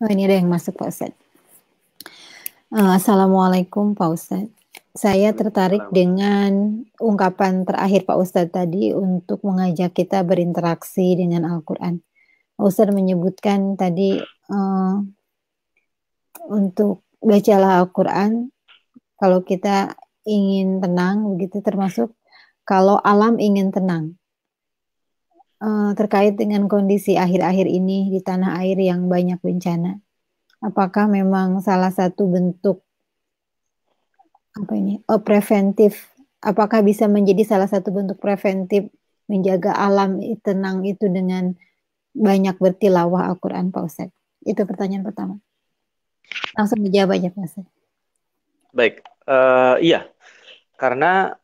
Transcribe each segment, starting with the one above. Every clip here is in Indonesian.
Oh, ini ada yang masuk Pak Ustaz. Uh, Assalamualaikum Pak Ustaz. Saya tertarik dengan ungkapan terakhir Pak Ustadz tadi untuk mengajak kita berinteraksi dengan Al-Quran. Pak Ustadz menyebutkan tadi uh, untuk bacalah Al-Quran kalau kita ingin tenang begitu termasuk kalau alam ingin tenang uh, terkait dengan kondisi akhir-akhir ini di tanah air yang banyak bencana apakah memang salah satu bentuk apa ini oh, preventif apakah bisa menjadi salah satu bentuk preventif menjaga alam tenang itu dengan banyak bertilawah Al-Quran Pak Ustaz? Itu pertanyaan pertama. Langsung dijawab aja Pak Ustaz. Baik, uh, iya. Karena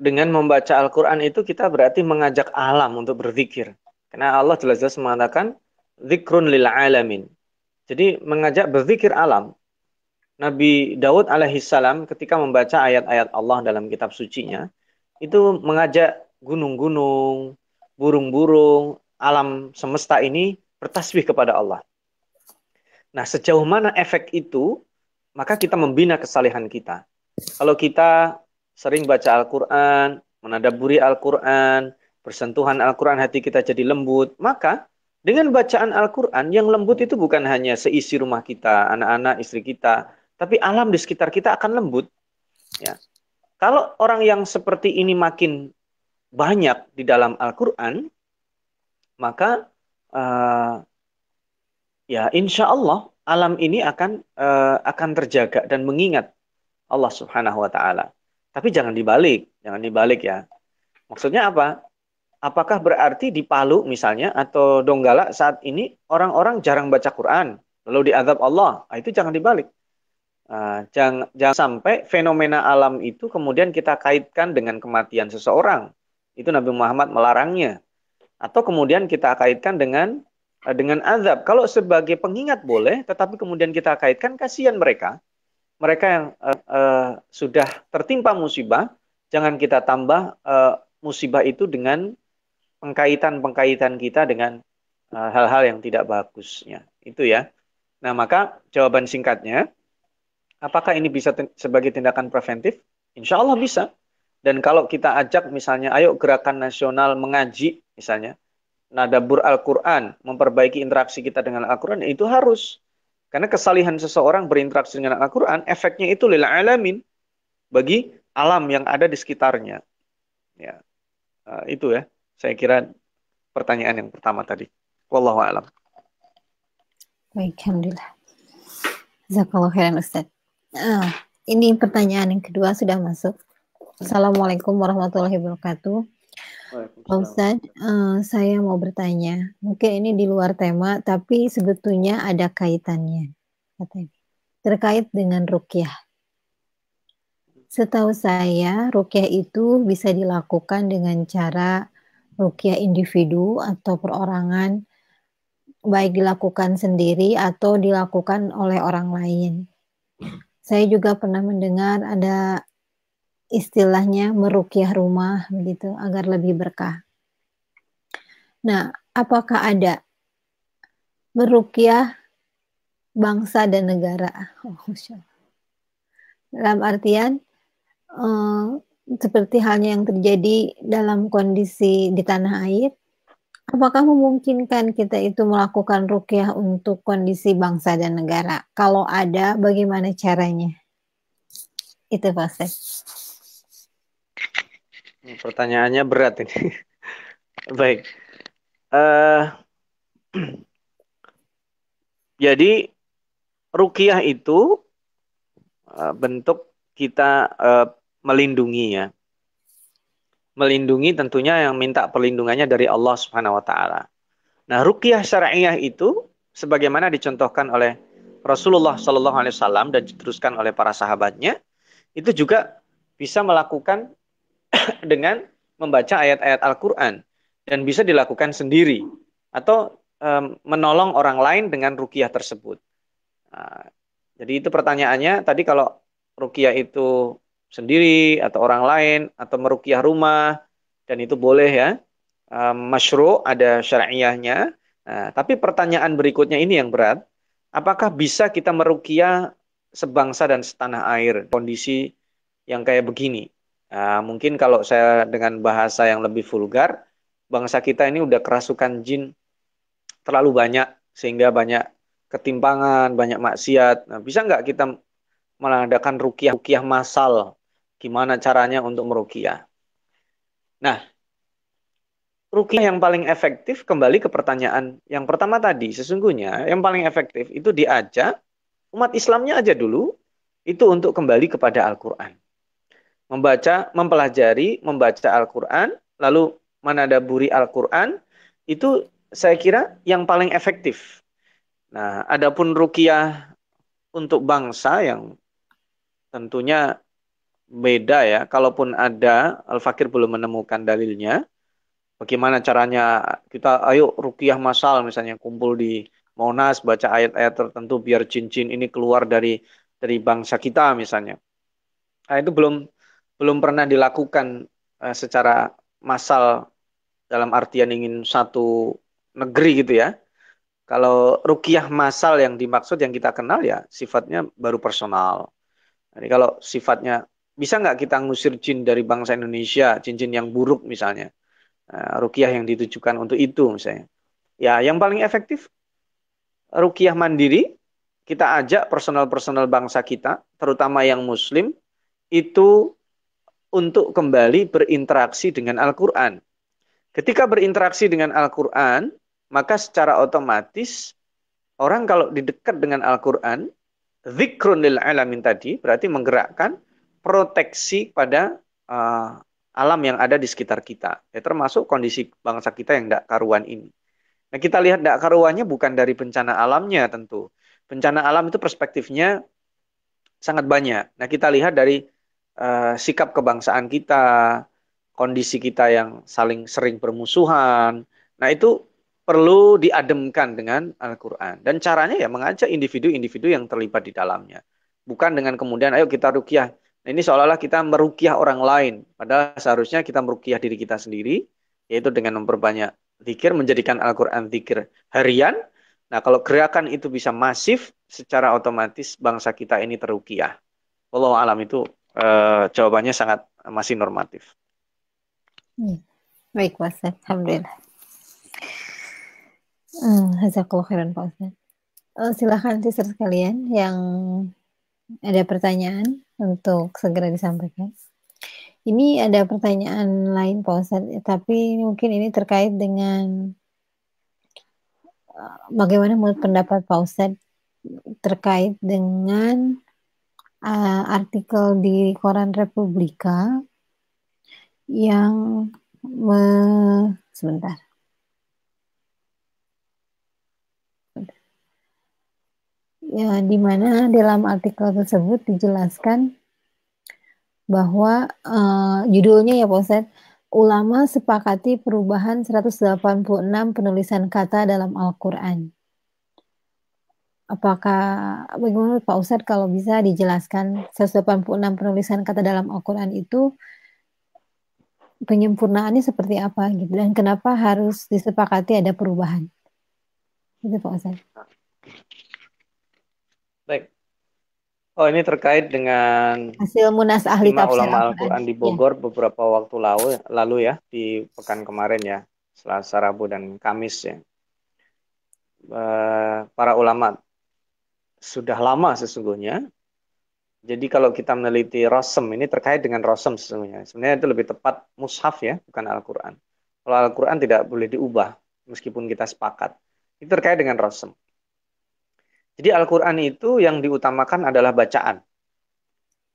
dengan membaca Al-Quran itu kita berarti mengajak alam untuk berzikir. Karena Allah jelas-jelas mengatakan zikrun lil alamin. Jadi mengajak berzikir alam. Nabi Daud alaihissalam ketika membaca ayat-ayat Allah dalam kitab sucinya itu mengajak gunung-gunung, burung-burung, alam semesta ini bertasbih kepada Allah. Nah, sejauh mana efek itu, maka kita membina kesalehan kita. Kalau kita sering baca Al-Quran, menadaburi Al-Quran, bersentuhan Al-Quran hati kita jadi lembut, maka dengan bacaan Al-Quran yang lembut itu bukan hanya seisi rumah kita, anak-anak, istri kita, tapi alam di sekitar kita akan lembut. Ya. Kalau orang yang seperti ini makin banyak di dalam Al-Quran, maka uh, ya insya Allah alam ini akan uh, akan terjaga dan mengingat Allah Subhanahu Wa Taala. Tapi jangan dibalik, jangan dibalik ya. Maksudnya apa? Apakah berarti di Palu misalnya atau Donggala saat ini orang-orang jarang baca Quran, lalu diadab Allah? Nah, itu jangan dibalik Uh, jangan, jangan sampai fenomena alam itu kemudian kita kaitkan dengan kematian seseorang. Itu Nabi Muhammad melarangnya. Atau kemudian kita kaitkan dengan uh, dengan azab. Kalau sebagai pengingat boleh, tetapi kemudian kita kaitkan kasihan mereka. Mereka yang uh, uh, sudah tertimpa musibah, jangan kita tambah uh, musibah itu dengan pengkaitan-pengkaitan kita dengan hal-hal uh, yang tidak bagusnya. Itu ya. Nah, maka jawaban singkatnya, Apakah ini bisa sebagai tindakan preventif? Insya Allah bisa. Dan kalau kita ajak misalnya, ayo gerakan nasional mengaji misalnya, nadabur Al-Quran, memperbaiki interaksi kita dengan Al-Quran, itu harus. Karena kesalihan seseorang berinteraksi dengan Al-Quran, efeknya itu lila alamin. Bagi alam yang ada di sekitarnya. Ya, uh, itu ya. Saya kira pertanyaan yang pertama tadi. Wallahu a'lam. Baik, Alhamdulillah. Jazakallah khairan Ustaz. Uh, ini pertanyaan yang kedua sudah masuk. Assalamualaikum warahmatullahi wabarakatuh. Pak Ustaz, uh, saya mau bertanya. Mungkin ini di luar tema, tapi sebetulnya ada kaitannya. Terkait dengan rukyah. Setahu saya, rukyah itu bisa dilakukan dengan cara rukyah individu atau perorangan, baik dilakukan sendiri atau dilakukan oleh orang lain. Saya juga pernah mendengar ada istilahnya merukyah rumah begitu agar lebih berkah. Nah, apakah ada merukyah bangsa dan negara? Oh, dalam artian uh, seperti halnya yang terjadi dalam kondisi di tanah air, Apakah memungkinkan kita itu melakukan rukyah untuk kondisi bangsa dan negara? Kalau ada, bagaimana caranya? Itu Pak Pertanyaannya berat ini. Baik. Uh, jadi rukyah itu uh, bentuk kita uh, melindungi ya melindungi tentunya yang minta perlindungannya dari Allah Subhanahu wa taala. Nah, ruqyah syariah itu sebagaimana dicontohkan oleh Rasulullah Shallallahu alaihi wasallam dan diteruskan oleh para sahabatnya, itu juga bisa melakukan dengan membaca ayat-ayat Al-Qur'an dan bisa dilakukan sendiri atau um, menolong orang lain dengan ruqyah tersebut. Nah, jadi itu pertanyaannya tadi kalau ruqyah itu sendiri atau orang lain atau merukyah rumah dan itu boleh ya um, masyru ada syariahnya Nah, tapi pertanyaan berikutnya ini yang berat. Apakah bisa kita merukia sebangsa dan setanah air kondisi yang kayak begini? Nah, mungkin kalau saya dengan bahasa yang lebih vulgar, bangsa kita ini udah kerasukan jin terlalu banyak sehingga banyak ketimpangan, banyak maksiat. Nah, bisa nggak kita mengadakan rukiah rukiah massal? Gimana caranya untuk merukiah? Nah, rukiah yang paling efektif kembali ke pertanyaan yang pertama tadi. Sesungguhnya yang paling efektif itu diajak umat Islamnya aja dulu itu untuk kembali kepada Al-Qur'an membaca, mempelajari, membaca Al-Quran, lalu menadaburi Al-Quran, itu saya kira yang paling efektif. Nah, adapun rukiah untuk bangsa yang tentunya beda ya, kalaupun ada, Al-Fakir belum menemukan dalilnya, bagaimana caranya kita, ayo rukiah masal misalnya kumpul di Monas, baca ayat-ayat tertentu biar cincin ini keluar dari dari bangsa kita misalnya. Nah, itu belum belum pernah dilakukan uh, secara massal dalam artian ingin satu negeri gitu ya. Kalau rukiah massal yang dimaksud yang kita kenal ya sifatnya baru personal. Jadi kalau sifatnya bisa nggak kita ngusir jin dari bangsa Indonesia, cincin yang buruk misalnya. Uh, rukiah yang ditujukan untuk itu misalnya. Ya yang paling efektif rukiah mandiri kita ajak personal-personal bangsa kita, terutama yang muslim, itu untuk kembali berinteraksi dengan Al-Quran. Ketika berinteraksi dengan Al-Quran, maka secara otomatis orang kalau didekat dengan Al-Quran, zikrun lil alamin tadi berarti menggerakkan proteksi pada uh, alam yang ada di sekitar kita. Ya, termasuk kondisi bangsa kita yang tidak karuan ini. Nah kita lihat tidak karuannya bukan dari bencana alamnya tentu. Bencana alam itu perspektifnya sangat banyak. Nah kita lihat dari uh, sikap kebangsaan kita, kondisi kita yang saling sering bermusuhan. Nah, itu perlu diademkan dengan Al-Quran. Dan caranya ya mengajak individu-individu yang terlibat di dalamnya. Bukan dengan kemudian, ayo kita rukiah. Nah, ini seolah-olah kita merukiah orang lain. Padahal seharusnya kita merukiah diri kita sendiri, yaitu dengan memperbanyak zikir, menjadikan Al-Quran zikir harian. Nah, kalau gerakan itu bisa masif, secara otomatis bangsa kita ini terukiah. Allah alam itu uh, jawabannya sangat masih normatif. Hmm. Baik, Ustaz. Alhamdulillah. Hmm, Pak Ustaz. Uh, silakan sister sekalian yang ada pertanyaan untuk segera disampaikan. Ini ada pertanyaan lain Pak Ustaz, tapi mungkin ini terkait dengan bagaimana menurut pendapat Pak Ustaz terkait dengan uh, artikel di koran Republika yang me, sebentar. Ya, di mana dalam artikel tersebut dijelaskan bahwa uh, judulnya ya Pak ulama sepakati perubahan 186 penulisan kata dalam Al-Qur'an apakah bagaimana Pak Ustadz kalau bisa dijelaskan 186 penulisan kata dalam Al-Quran itu penyempurnaannya seperti apa gitu dan kenapa harus disepakati ada perubahan? Itu Pak Ustadz. Baik. Oh ini terkait dengan hasil munas ahli tafsir ulama Al-Quran. Di Bogor ya. beberapa waktu lalu lalu ya di pekan kemarin ya Selasa Rabu dan Kamis ya. Eh, para ulama sudah lama sesungguhnya. Jadi kalau kita meneliti rosem ini terkait dengan rosem sesungguhnya. Sebenarnya itu lebih tepat mushaf ya, bukan Al-Quran. Kalau Al-Quran tidak boleh diubah meskipun kita sepakat. Itu terkait dengan rosem. Jadi Al-Quran itu yang diutamakan adalah bacaan.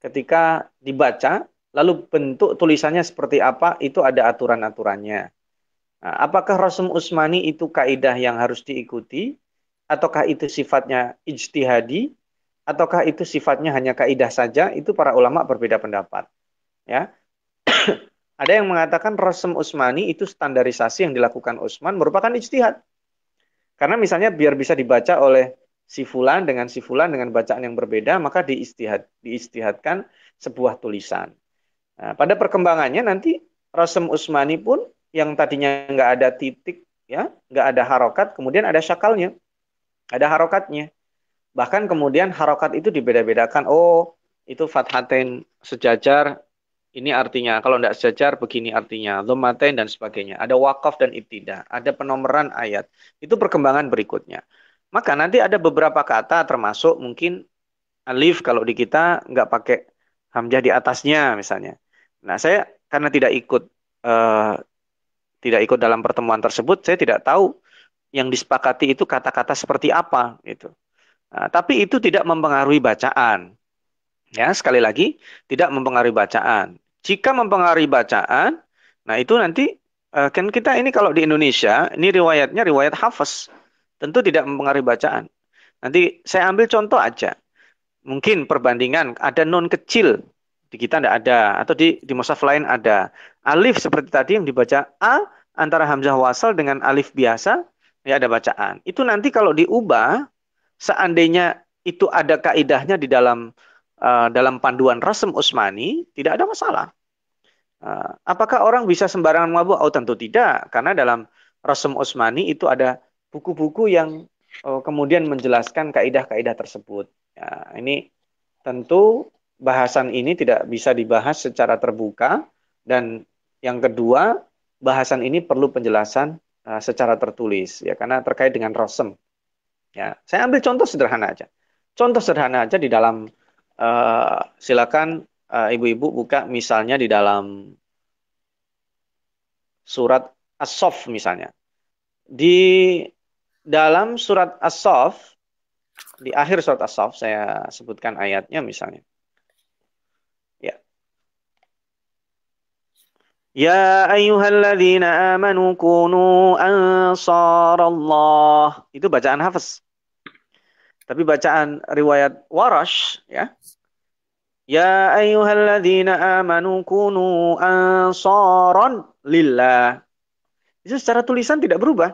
Ketika dibaca, lalu bentuk tulisannya seperti apa, itu ada aturan-aturannya. Nah, apakah Rosem Usmani itu kaidah yang harus diikuti? Ataukah itu sifatnya ijtihadi ataukah itu sifatnya hanya kaidah saja itu para ulama berbeda pendapat ya. Ada yang mengatakan Rasem Usmani itu standarisasi yang dilakukan Utsman merupakan ijtihad. Karena misalnya biar bisa dibaca oleh si fulan dengan si fulan dengan bacaan yang berbeda maka diistihad diistihadkan sebuah tulisan. Nah, pada perkembangannya nanti Rasem Usmani pun yang tadinya nggak ada titik ya, nggak ada harokat, kemudian ada syakalnya, ada harokatnya. Bahkan kemudian harokat itu dibeda-bedakan. Oh, itu fathatain sejajar, ini artinya. Kalau tidak sejajar, begini artinya. Dhammatain dan sebagainya. Ada wakaf dan ibtidah. Ada penomoran ayat. Itu perkembangan berikutnya. Maka nanti ada beberapa kata termasuk mungkin alif kalau di kita nggak pakai hamzah di atasnya misalnya. Nah, saya karena tidak ikut uh, tidak ikut dalam pertemuan tersebut, saya tidak tahu yang disepakati itu kata-kata seperti apa gitu. Nah, tapi itu tidak mempengaruhi bacaan. Ya, sekali lagi tidak mempengaruhi bacaan. Jika mempengaruhi bacaan, nah itu nanti uh, kan kita ini kalau di Indonesia, ini riwayatnya riwayat hafaz. Tentu tidak mempengaruhi bacaan. Nanti saya ambil contoh aja. Mungkin perbandingan ada non kecil di kita tidak ada atau di di mushaf lain ada. Alif seperti tadi yang dibaca A antara hamzah wasal dengan alif biasa ya ada bacaan. Itu nanti kalau diubah seandainya itu ada kaidahnya di dalam uh, dalam panduan Rasem Usmani tidak ada masalah. Uh, apakah orang bisa sembarangan mabuk? Oh tentu tidak, karena dalam Rasem Usmani itu ada buku-buku yang uh, kemudian menjelaskan kaidah-kaidah tersebut. Ya, ini tentu bahasan ini tidak bisa dibahas secara terbuka dan yang kedua bahasan ini perlu penjelasan uh, secara tertulis ya karena terkait dengan rosem. Ya saya ambil contoh sederhana aja. Contoh sederhana aja di dalam uh, silakan uh, ibu-ibu buka misalnya di dalam surat as-sof misalnya. Di dalam surat as-sof di akhir surat as-sof saya sebutkan ayatnya misalnya Ya ayyuhalladzina amanu kunu ansarallah. Itu bacaan Hafiz. Tapi bacaan riwayat Warash ya. Ya ayyuhalladzina amanu kunu ansaran lillah. Itu secara tulisan tidak berubah.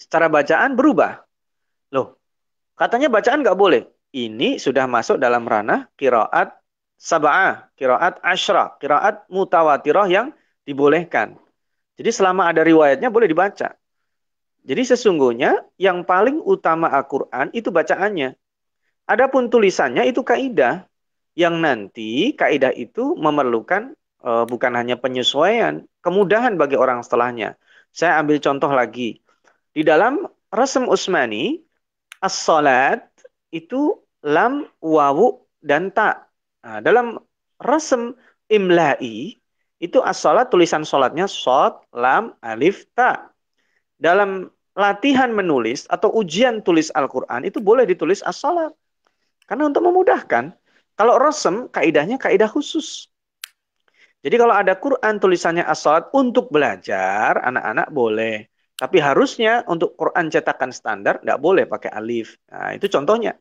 Secara bacaan berubah. Loh, katanya bacaan nggak boleh. Ini sudah masuk dalam ranah kiraat sab'ah, kiraat ashra, kiraat mutawatirah yang dibolehkan. Jadi selama ada riwayatnya boleh dibaca. Jadi sesungguhnya yang paling utama Al-Quran itu bacaannya. Adapun tulisannya itu kaidah yang nanti kaidah itu memerlukan e, bukan hanya penyesuaian, kemudahan bagi orang setelahnya. Saya ambil contoh lagi. Di dalam Rasem Usmani, as-salat itu lam, wawu, dan tak. Nah, dalam rasem imla'i itu as-salat tulisan salatnya sod, lam, alif, ta. Dalam latihan menulis atau ujian tulis Al-Qur'an itu boleh ditulis as-salat. Karena untuk memudahkan. Kalau rasem kaidahnya kaidah khusus. Jadi kalau ada Quran tulisannya as-salat untuk belajar, anak-anak boleh. Tapi harusnya untuk Quran cetakan standar nggak boleh pakai alif. Nah, itu contohnya.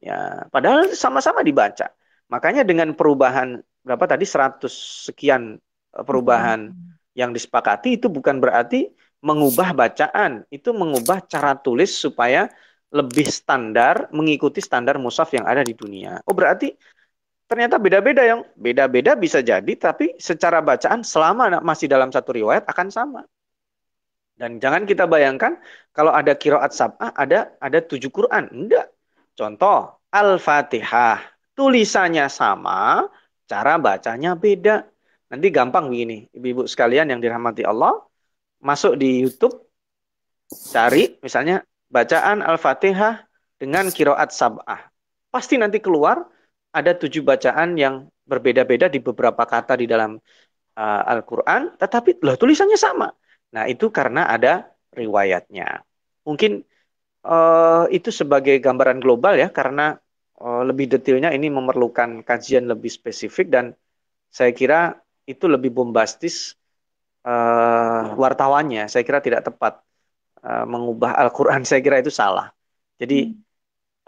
Ya, padahal sama-sama dibaca. Makanya dengan perubahan berapa tadi 100 sekian eh, perubahan hmm. yang disepakati itu bukan berarti mengubah bacaan, itu mengubah cara tulis supaya lebih standar mengikuti standar musaf yang ada di dunia. Oh berarti ternyata beda-beda yang beda-beda bisa jadi tapi secara bacaan selama masih dalam satu riwayat akan sama. Dan jangan kita bayangkan kalau ada kiroat sab'ah ada ada tujuh Quran. Enggak. Contoh Al-Fatihah tulisannya sama, cara bacanya beda. Nanti gampang begini, ibu-ibu sekalian yang dirahmati Allah, masuk di YouTube, cari misalnya bacaan Al-Fatihah dengan kiroat sab'ah. Pasti nanti keluar ada tujuh bacaan yang berbeda-beda di beberapa kata di dalam uh, Al-Quran, tetapi loh tulisannya sama. Nah itu karena ada riwayatnya. Mungkin uh, itu sebagai gambaran global ya, karena uh, lebih detailnya ini memerlukan kajian lebih spesifik dan saya kira itu lebih bombastis uh, wartawannya. Saya kira tidak tepat uh, mengubah Al-Quran. Saya kira itu salah. Jadi hmm.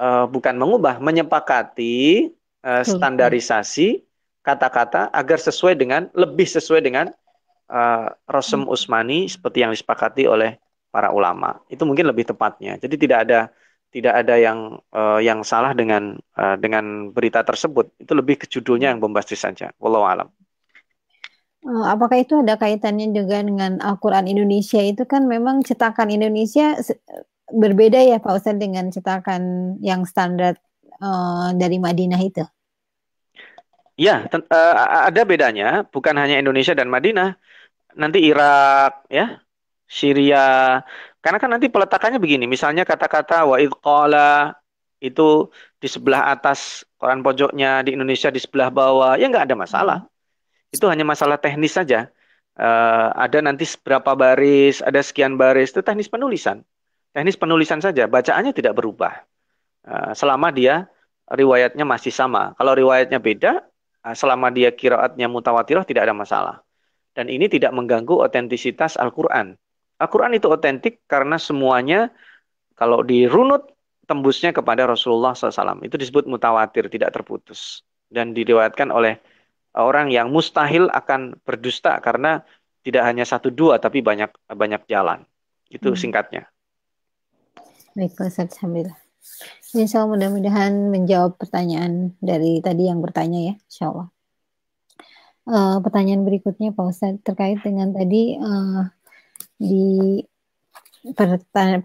uh, bukan mengubah, menyepakati uh, standarisasi kata-kata agar sesuai dengan lebih sesuai dengan uh, Rosem hmm. Usmani seperti yang disepakati oleh para ulama. Itu mungkin lebih tepatnya. Jadi tidak ada tidak ada yang uh, yang salah dengan uh, dengan berita tersebut. Itu lebih ke judulnya yang bombastis saja. Wallahu alam. Uh, apakah itu ada kaitannya juga dengan Al-Quran Indonesia itu kan memang cetakan Indonesia berbeda ya Pak Ustadz dengan cetakan yang standar uh, dari Madinah itu? Ya, uh, ada bedanya. Bukan hanya Indonesia dan Madinah. Nanti Irak, ya, Syria. Karena kan nanti peletakannya begini. Misalnya kata-kata wa qala itu di sebelah atas koran pojoknya di Indonesia di sebelah bawah, ya nggak ada masalah. Itu hanya masalah teknis saja. Uh, ada nanti seberapa baris, ada sekian baris, itu teknis penulisan. Teknis penulisan saja, bacaannya tidak berubah. Uh, selama dia riwayatnya masih sama. Kalau riwayatnya beda, uh, selama dia kiraatnya mutawatirah tidak ada masalah. Dan ini tidak mengganggu otentisitas Al-Quran. Al-Quran itu otentik karena semuanya kalau dirunut tembusnya kepada Rasulullah SAW. Itu disebut mutawatir, tidak terputus. Dan diriwayatkan oleh orang yang mustahil akan berdusta karena tidak hanya satu dua tapi banyak banyak jalan. Itu hmm. singkatnya. Baik, Ustaz Alhamdulillah. Insya Allah mudah-mudahan menjawab pertanyaan dari tadi yang bertanya ya, Insya Allah. Uh, pertanyaan berikutnya Pak Ustaz terkait dengan tadi uh, di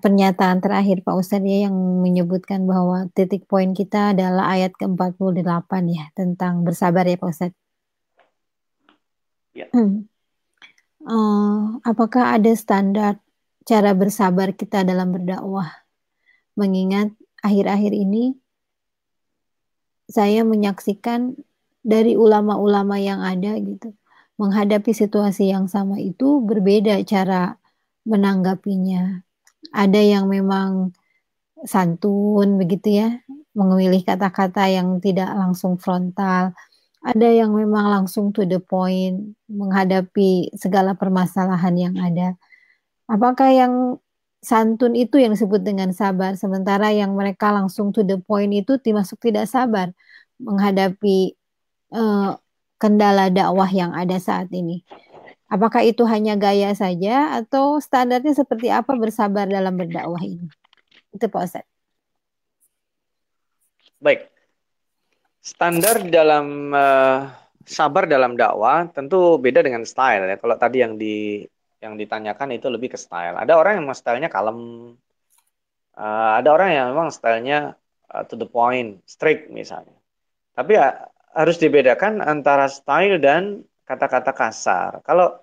pernyataan terakhir Pak Ustaz ya yang menyebutkan bahwa titik poin kita adalah ayat ke-48 ya tentang bersabar ya Pak Ustaz. Ya. Hmm. Uh, apakah ada standar cara bersabar kita dalam berdakwah? Mengingat akhir-akhir ini saya menyaksikan dari ulama-ulama yang ada gitu menghadapi situasi yang sama itu berbeda cara menanggapinya. Ada yang memang santun begitu ya, memilih kata-kata yang tidak langsung frontal ada yang memang langsung to the point menghadapi segala permasalahan yang ada. Apakah yang santun itu yang disebut dengan sabar, sementara yang mereka langsung to the point itu dimasuk tidak sabar menghadapi uh, kendala dakwah yang ada saat ini. Apakah itu hanya gaya saja atau standarnya seperti apa bersabar dalam berdakwah ini? Itu Pak Ustaz. Baik, Standar dalam uh, sabar dalam dakwah tentu beda dengan style ya. Kalau tadi yang di yang ditanyakan itu lebih ke style. Ada orang yang stylenya kalem. Uh, ada orang yang memang stylenya uh, to the point, strict misalnya. Tapi ya, harus dibedakan antara style dan kata-kata kasar. Kalau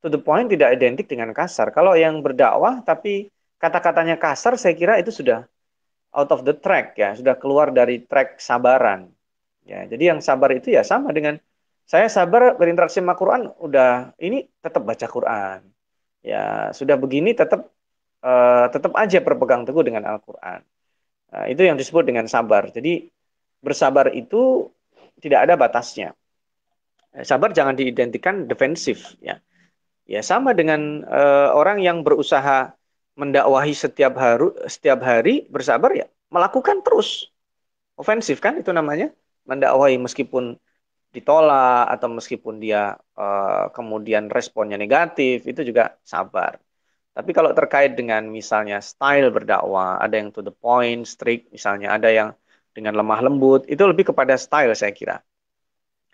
to the point tidak identik dengan kasar. Kalau yang berdakwah tapi kata-katanya kasar, saya kira itu sudah out of the track ya, sudah keluar dari track sabaran. Ya, jadi yang sabar itu ya sama dengan saya sabar berinteraksi sama Quran, udah ini tetap baca Quran. Ya, sudah begini tetap uh, tetap aja berpegang teguh dengan Al-Qur'an. Uh, itu yang disebut dengan sabar. Jadi bersabar itu tidak ada batasnya. Eh, sabar jangan diidentikan defensif ya. Ya sama dengan uh, orang yang berusaha mendakwahi setiap hari setiap hari bersabar ya melakukan terus ofensif kan itu namanya mendakwai meskipun ditolak atau meskipun dia uh, kemudian responnya negatif itu juga sabar. Tapi kalau terkait dengan misalnya style berdakwah, ada yang to the point, strict, misalnya ada yang dengan lemah lembut, itu lebih kepada style saya kira.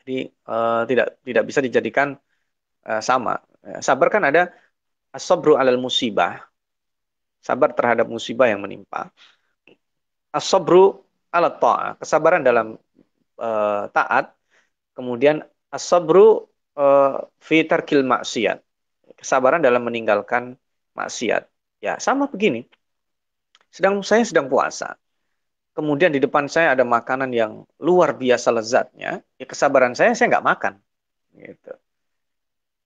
Jadi uh, tidak tidak bisa dijadikan uh, sama. Sabar kan ada asobru alal musibah, sabar terhadap musibah yang menimpa. Asobru alat ta'ah, kesabaran dalam uh, taat, kemudian asabru uh, fi tarkil maksiat. Kesabaran dalam meninggalkan maksiat. Ya, sama begini. Sedang saya sedang puasa. Kemudian di depan saya ada makanan yang luar biasa lezatnya. Ya kesabaran saya saya nggak makan. Gitu.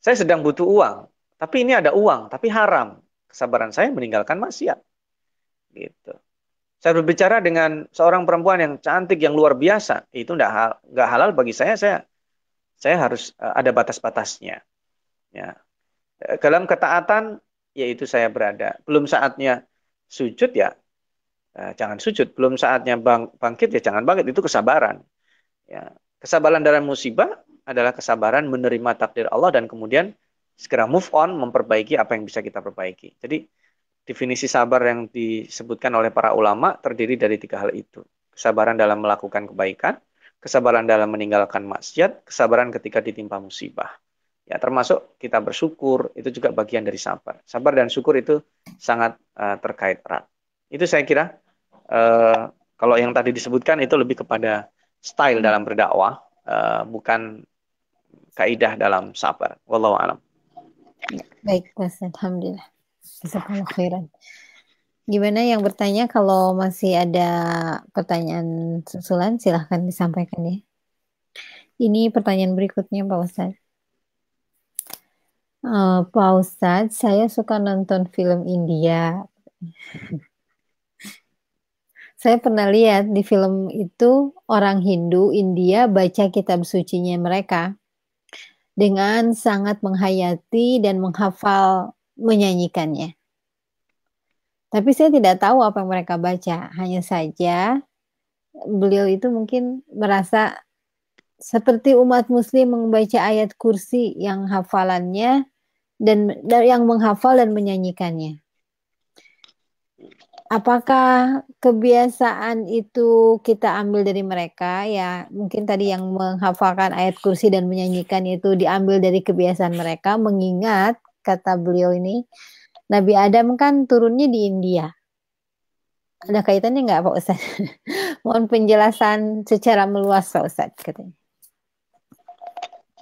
Saya sedang butuh uang, tapi ini ada uang, tapi haram. Kesabaran saya meninggalkan maksiat. Gitu saya berbicara dengan seorang perempuan yang cantik yang luar biasa itu tidak hal nggak halal bagi saya saya saya harus uh, ada batas-batasnya ya dalam ketaatan yaitu saya berada belum saatnya sujud ya uh, jangan sujud belum saatnya bang, bangkit ya jangan bangkit itu kesabaran ya kesabaran dalam musibah adalah kesabaran menerima takdir Allah dan kemudian segera move on memperbaiki apa yang bisa kita perbaiki jadi definisi sabar yang disebutkan oleh para ulama terdiri dari tiga hal itu. Kesabaran dalam melakukan kebaikan, kesabaran dalam meninggalkan maksiat, kesabaran ketika ditimpa musibah. Ya, termasuk kita bersyukur itu juga bagian dari sabar. Sabar dan syukur itu sangat uh, terkait erat. Itu saya kira uh, kalau yang tadi disebutkan itu lebih kepada style dalam berdakwah, uh, bukan kaidah dalam sabar. Wallahu alam. Baik, Mas. Alhamdulillah. Jazakallahu khairan. Gimana yang bertanya kalau masih ada pertanyaan susulan silahkan disampaikan ya. Ini pertanyaan berikutnya Pak Ustadz. Uh, Pak Ustadz, saya suka nonton film India. saya pernah lihat di film itu orang Hindu India baca kitab sucinya mereka dengan sangat menghayati dan menghafal menyanyikannya. Tapi saya tidak tahu apa yang mereka baca. Hanya saja beliau itu mungkin merasa seperti umat muslim membaca ayat kursi yang hafalannya dan yang menghafal dan menyanyikannya. Apakah kebiasaan itu kita ambil dari mereka ya mungkin tadi yang menghafalkan ayat kursi dan menyanyikan itu diambil dari kebiasaan mereka mengingat kata beliau ini Nabi Adam kan turunnya di India. Ada kaitannya nggak Pak Ustaz? Mohon penjelasan secara meluas Pak Ustaz katanya.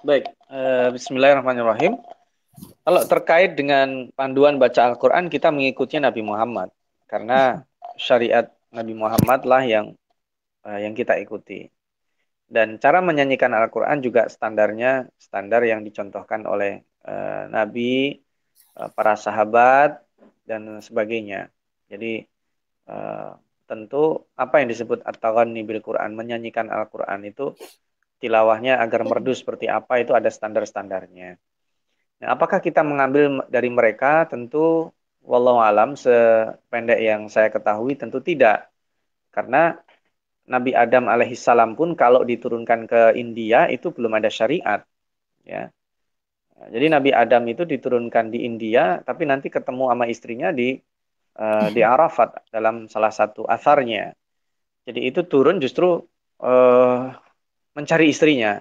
Baik, uh, Bismillahirrahmanirrahim. Kalau terkait dengan panduan baca Al-Quran, kita mengikutnya Nabi Muhammad. Karena syariat Nabi Muhammad lah yang uh, yang kita ikuti. Dan cara menyanyikan Al-Quran juga standarnya standar yang dicontohkan oleh uh, Nabi Eh, para sahabat dan sebagainya. Jadi uh, tentu apa yang disebut at-taghanni Quran, menyanyikan Al-Qur'an itu tilawahnya agar merdu seperti apa itu ada standar-standarnya. Nah, apakah kita mengambil dari mereka? Tentu wallahu alam sependek yang saya ketahui tentu tidak. Karena Nabi Adam alaihissalam pun kalau diturunkan ke India itu belum ada syariat. Ya. Jadi Nabi Adam itu diturunkan di India, tapi nanti ketemu sama istrinya di uh, di Arafat dalam salah satu asarnya. Jadi itu turun justru uh, mencari istrinya.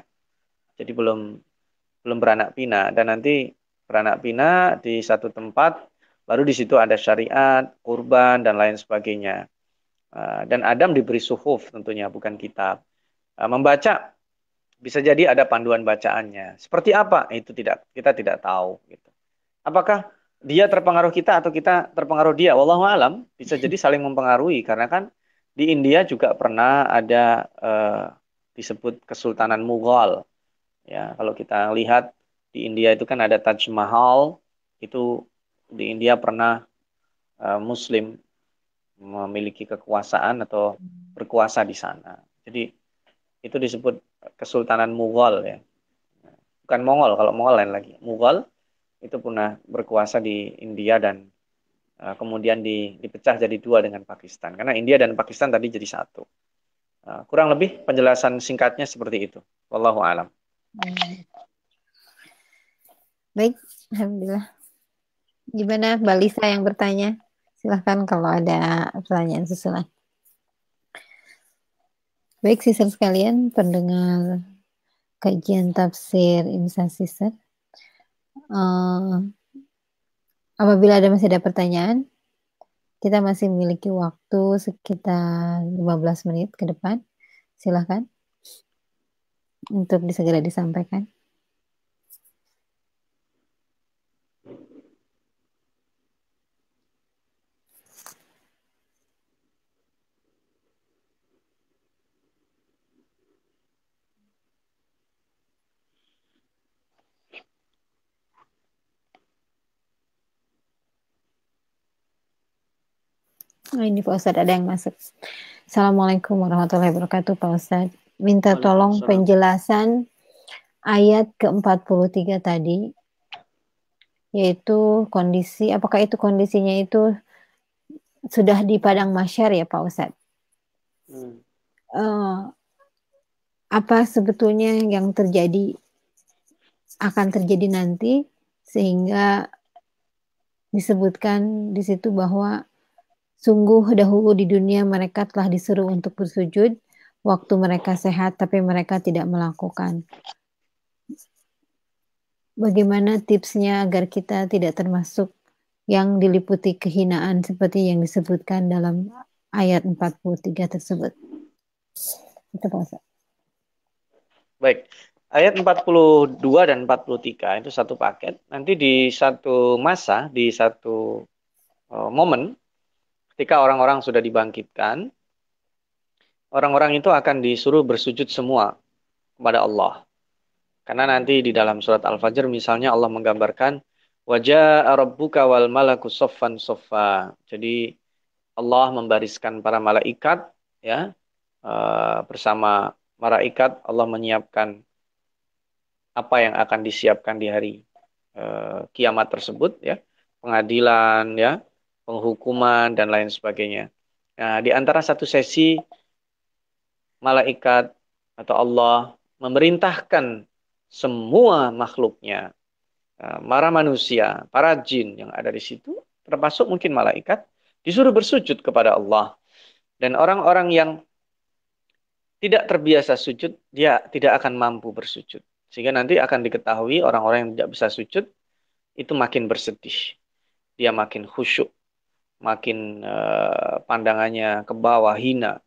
Jadi belum belum beranak pinak dan nanti beranak pinak di satu tempat, baru di situ ada syariat, kurban dan lain sebagainya. Uh, dan Adam diberi suhuf tentunya bukan kitab. Uh, membaca bisa jadi ada panduan bacaannya. Seperti apa? Itu tidak kita tidak tahu gitu. Apakah dia terpengaruh kita atau kita terpengaruh dia? Wallahu alam, bisa jadi saling mempengaruhi karena kan di India juga pernah ada uh, disebut Kesultanan Mughal. Ya, kalau kita lihat di India itu kan ada Taj Mahal, itu di India pernah uh, Muslim memiliki kekuasaan atau berkuasa di sana. Jadi itu disebut Kesultanan Mughal ya. Bukan Mongol, kalau Mongol lain lagi. Mughal itu pernah berkuasa di India dan uh, kemudian di, dipecah jadi dua dengan Pakistan. Karena India dan Pakistan tadi jadi satu. Uh, kurang lebih penjelasan singkatnya seperti itu. Wallahu alam. Baik, alhamdulillah. Gimana Mbak Lisa yang bertanya? Silahkan kalau ada pertanyaan susulan. Baik, sisir sekalian, pendengar kajian tafsir Imsa Sister. Uh, apabila ada masih ada pertanyaan, kita masih memiliki waktu sekitar 15 menit ke depan. Silahkan untuk disegera disampaikan. Oh, ini Pak Ustadz ada yang masuk. Assalamualaikum warahmatullahi wabarakatuh Pak Ustadz. Minta tolong penjelasan ayat ke-43 tadi yaitu kondisi apakah itu kondisinya itu sudah di padang masyar ya Pak Ustadz? Hmm. Uh, apa sebetulnya yang terjadi akan terjadi nanti sehingga disebutkan di situ bahwa Sungguh dahulu di dunia mereka telah disuruh untuk bersujud waktu mereka sehat tapi mereka tidak melakukan. bagaimana tipsnya agar kita tidak termasuk yang diliputi kehinaan seperti yang disebutkan dalam ayat 43 tersebut. Itu Pak Baik. Ayat 42 dan 43 itu satu paket. Nanti di satu masa, di satu uh, momen ketika orang-orang sudah dibangkitkan, orang-orang itu akan disuruh bersujud semua kepada Allah. Karena nanti di dalam surat Al-Fajr misalnya Allah menggambarkan wajah rabbuka wal malaku soffan soffa. Jadi Allah membariskan para malaikat ya uh, bersama malaikat Allah menyiapkan apa yang akan disiapkan di hari uh, kiamat tersebut ya pengadilan ya penghukuman dan lain sebagainya. Nah, di antara satu sesi malaikat atau Allah memerintahkan semua makhluknya, para manusia, para jin yang ada di situ, termasuk mungkin malaikat, disuruh bersujud kepada Allah. Dan orang-orang yang tidak terbiasa sujud, dia tidak akan mampu bersujud. Sehingga nanti akan diketahui orang-orang yang tidak bisa sujud, itu makin bersedih. Dia makin khusyuk, makin uh, pandangannya ke bawah, hina.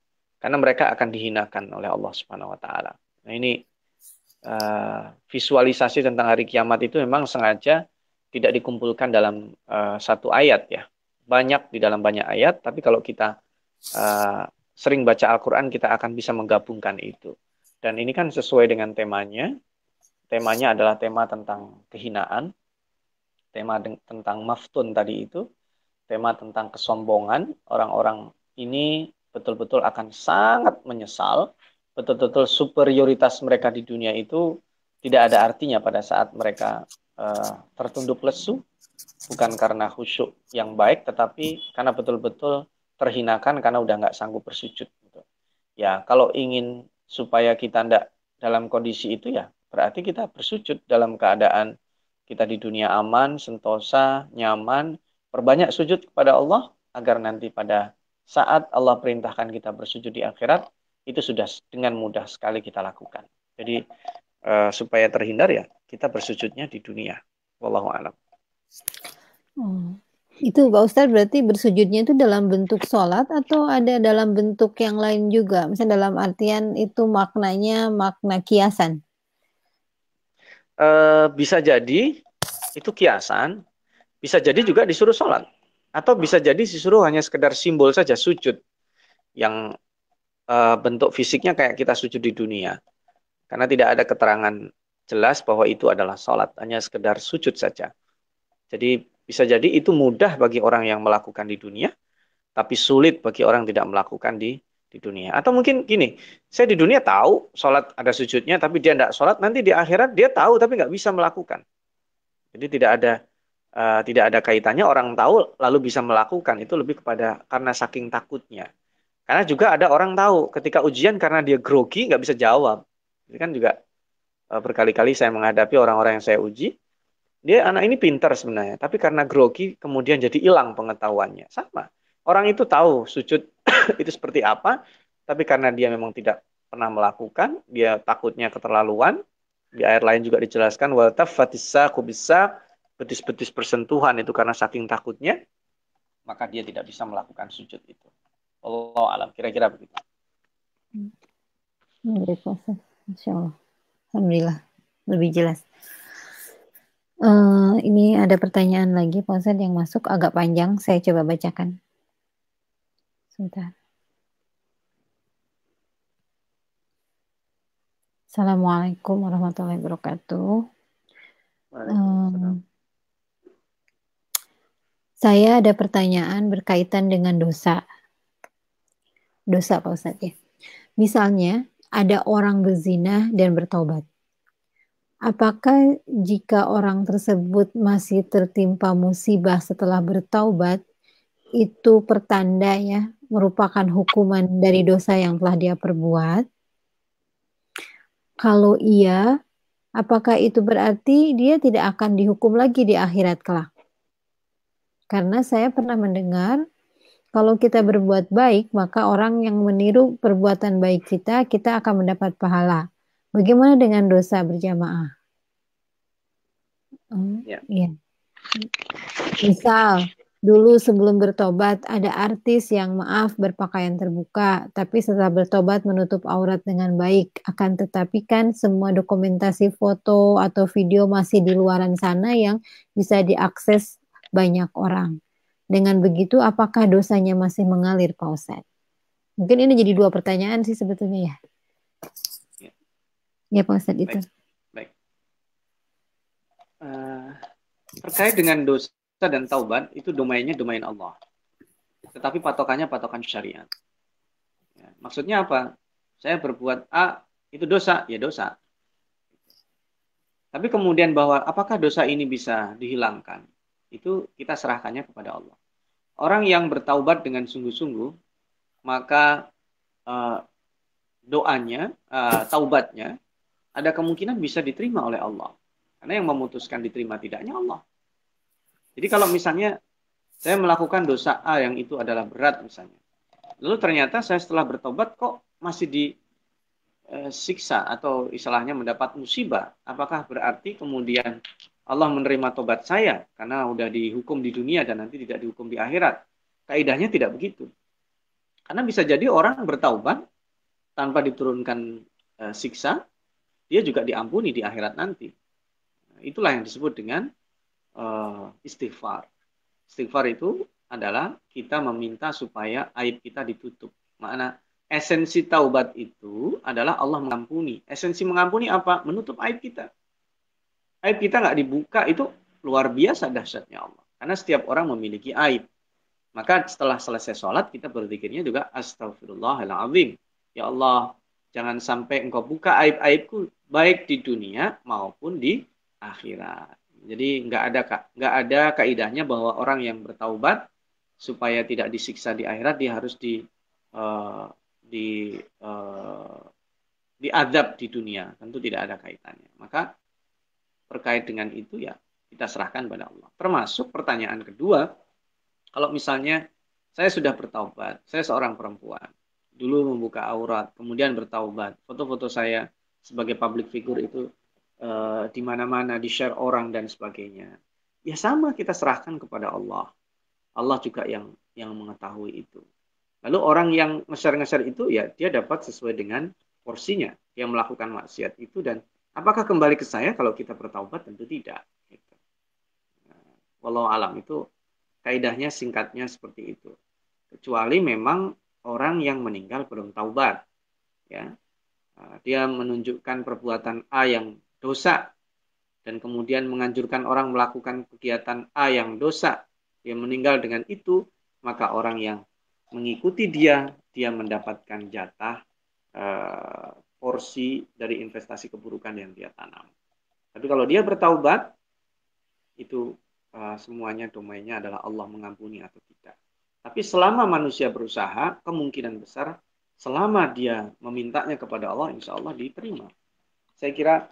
Karena mereka akan dihinakan oleh Allah Subhanahu wa taala. Nah, ini uh, visualisasi tentang hari kiamat itu memang sengaja tidak dikumpulkan dalam uh, satu ayat ya. Banyak di dalam banyak ayat, tapi kalau kita sering baca Al-Quran, kita akan bisa menggabungkan itu. Dan ini kan sesuai dengan temanya. Temanya adalah tema tentang kehinaan, tema tentang maftun tadi itu, tema tentang kesombongan. Orang-orang ini betul-betul akan sangat menyesal betul-betul superioritas mereka di dunia itu tidak ada artinya pada saat mereka uh, tertunduk lesu bukan karena khusyuk yang baik tetapi karena betul-betul terhinakan karena udah nggak sanggup bersujud gitu. ya kalau ingin supaya kita tidak dalam kondisi itu ya berarti kita bersujud dalam keadaan kita di dunia aman sentosa nyaman perbanyak sujud kepada Allah agar nanti pada saat Allah perintahkan kita bersujud di akhirat itu sudah dengan mudah sekali kita lakukan. Jadi uh, supaya terhindar ya kita bersujudnya di dunia. Wallahu a'lam. Hmm. Itu Pak Ustadz berarti bersujudnya itu dalam bentuk sholat atau ada dalam bentuk yang lain juga? Misalnya dalam artian itu maknanya makna kiasan? Uh, bisa jadi itu kiasan, bisa jadi juga disuruh sholat. Atau bisa jadi disuruh hanya sekedar simbol saja sujud yang uh, bentuk fisiknya kayak kita sujud di dunia. Karena tidak ada keterangan jelas bahwa itu adalah sholat, hanya sekedar sujud saja. Jadi bisa jadi itu mudah bagi orang yang melakukan di dunia, tapi sulit bagi orang tidak melakukan di di dunia. Atau mungkin gini, saya di dunia tahu sholat ada sujudnya, tapi dia tidak sholat, nanti di akhirat dia tahu tapi nggak bisa melakukan. Jadi tidak ada uh, tidak ada kaitannya orang tahu lalu bisa melakukan itu lebih kepada karena saking takutnya. Karena juga ada orang tahu ketika ujian karena dia grogi nggak bisa jawab. Ini kan juga uh, berkali-kali saya menghadapi orang-orang yang saya uji. Dia anak ini pintar sebenarnya, tapi karena grogi kemudian jadi hilang pengetahuannya. Sama. Orang itu tahu sujud itu seperti apa, tapi karena dia memang tidak pernah melakukan, dia takutnya keterlaluan. Di ayat lain juga dijelaskan wal tafatisa bisa betis-betis persentuhan itu karena saking takutnya, maka dia tidak bisa melakukan sujud itu. Allah alam kira-kira begitu. Baik, Insya Allah. Alhamdulillah lebih jelas. Uh, ini ada pertanyaan lagi Pak Ustadz yang masuk agak panjang. Saya coba bacakan. Sebentar. Assalamualaikum warahmatullahi wabarakatuh. Um, saya ada pertanyaan berkaitan dengan dosa dosa Pak Ustadz ya. Misalnya ada orang berzina dan bertobat. Apakah jika orang tersebut masih tertimpa musibah setelah bertaubat, itu pertanda ya, merupakan hukuman dari dosa yang telah dia perbuat? Kalau iya, apakah itu berarti dia tidak akan dihukum lagi di akhirat kelak? Karena saya pernah mendengar kalau kita berbuat baik, maka orang yang meniru perbuatan baik kita, kita akan mendapat pahala. Bagaimana dengan dosa berjamaah? Oh, ya. Iya. Misal Dulu sebelum bertobat ada artis yang maaf berpakaian terbuka, tapi setelah bertobat menutup aurat dengan baik. Akan tetapi kan semua dokumentasi foto atau video masih di luaran sana yang bisa diakses banyak orang. Dengan begitu apakah dosanya masih mengalir Pak Ustadz? Mungkin ini jadi dua pertanyaan sih sebetulnya ya. Ya, ya Pak Ustadz itu. Baik. Uh, terkait dengan dosa dan taubat itu domainnya domain Allah. Tetapi patokannya patokan syariat. Ya, maksudnya apa? Saya berbuat A itu dosa, ya dosa. Tapi kemudian bahwa apakah dosa ini bisa dihilangkan? Itu kita serahkannya kepada Allah. Orang yang bertaubat dengan sungguh-sungguh, maka uh, doanya, uh, taubatnya, ada kemungkinan bisa diterima oleh Allah. Karena yang memutuskan diterima tidaknya Allah. Jadi kalau misalnya saya melakukan dosa A yang itu adalah berat misalnya. Lalu ternyata saya setelah bertobat kok masih disiksa eh, atau istilahnya mendapat musibah. Apakah berarti kemudian Allah menerima tobat saya karena udah dihukum di dunia dan nanti tidak dihukum di akhirat? Kaidahnya tidak begitu. Karena bisa jadi orang bertaubat tanpa diturunkan e, siksa, dia juga diampuni di akhirat nanti. itulah yang disebut dengan uh, istighfar. Istighfar itu adalah kita meminta supaya aib kita ditutup. Makna esensi taubat itu adalah Allah mengampuni. Esensi mengampuni apa? Menutup aib kita. Aib kita nggak dibuka itu luar biasa dahsyatnya Allah. Karena setiap orang memiliki aib. Maka setelah selesai sholat kita berzikirnya juga astagfirullahaladzim. Ya Allah, jangan sampai engkau buka aib-aibku baik di dunia maupun di akhirat. Jadi nggak ada nggak ada kaidahnya bahwa orang yang bertaubat supaya tidak disiksa di akhirat dia harus di uh, di uh, diadab di dunia. Tentu tidak ada kaitannya. Maka terkait dengan itu ya kita serahkan pada Allah. Termasuk pertanyaan kedua, kalau misalnya saya sudah bertaubat, saya seorang perempuan, dulu membuka aurat, kemudian bertaubat, foto-foto saya sebagai public figure itu uh, di mana-mana di share orang dan sebagainya. Ya sama kita serahkan kepada Allah. Allah juga yang yang mengetahui itu. Lalu orang yang ngeser-ngeser itu ya dia dapat sesuai dengan porsinya. Yang melakukan maksiat itu dan apakah kembali ke saya kalau kita bertaubat tentu tidak. Gitu. Nah, walau alam itu kaidahnya singkatnya seperti itu. Kecuali memang orang yang meninggal belum taubat. Ya, nah, dia menunjukkan perbuatan A yang dosa dan kemudian menganjurkan orang melakukan kegiatan A yang dosa, dia meninggal dengan itu, maka orang yang mengikuti dia, dia mendapatkan jatah uh, porsi dari investasi keburukan yang dia tanam. Tapi kalau dia bertaubat, itu uh, semuanya domainnya adalah Allah mengampuni atau tidak. Tapi selama manusia berusaha, kemungkinan besar selama dia memintanya kepada Allah, insya Allah diterima. Saya kira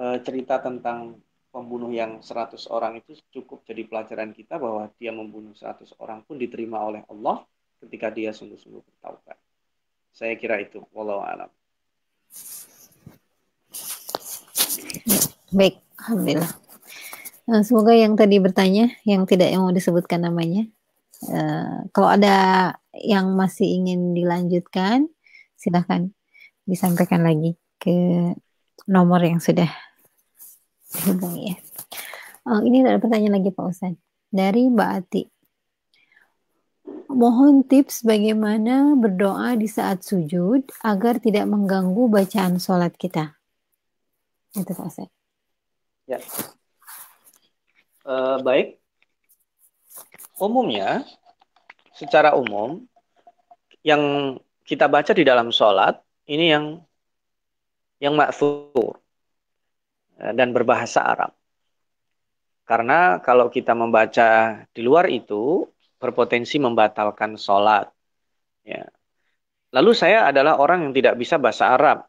uh, cerita tentang pembunuh yang 100 orang itu cukup jadi pelajaran kita bahwa dia membunuh 100 orang pun diterima oleh Allah ketika dia sungguh-sungguh bertaubat. Saya kira itu. Wallahu alam. Baik, alhamdulillah. Nah, semoga yang tadi bertanya, yang tidak yang mau disebutkan namanya, uh, kalau ada yang masih ingin dilanjutkan, silahkan disampaikan lagi ke nomor yang sudah dihubungi ya. Oh, ini ada pertanyaan lagi Pak Ustadz. Dari Mbak Ati. Mohon tips bagaimana berdoa di saat sujud agar tidak mengganggu bacaan sholat kita. Itu Pak Ustadz. Ya. Uh, baik. Umumnya, secara umum, yang kita baca di dalam sholat, ini yang yang maksur eh, dan berbahasa Arab. Karena kalau kita membaca di luar itu berpotensi membatalkan sholat. Ya. Lalu saya adalah orang yang tidak bisa bahasa Arab,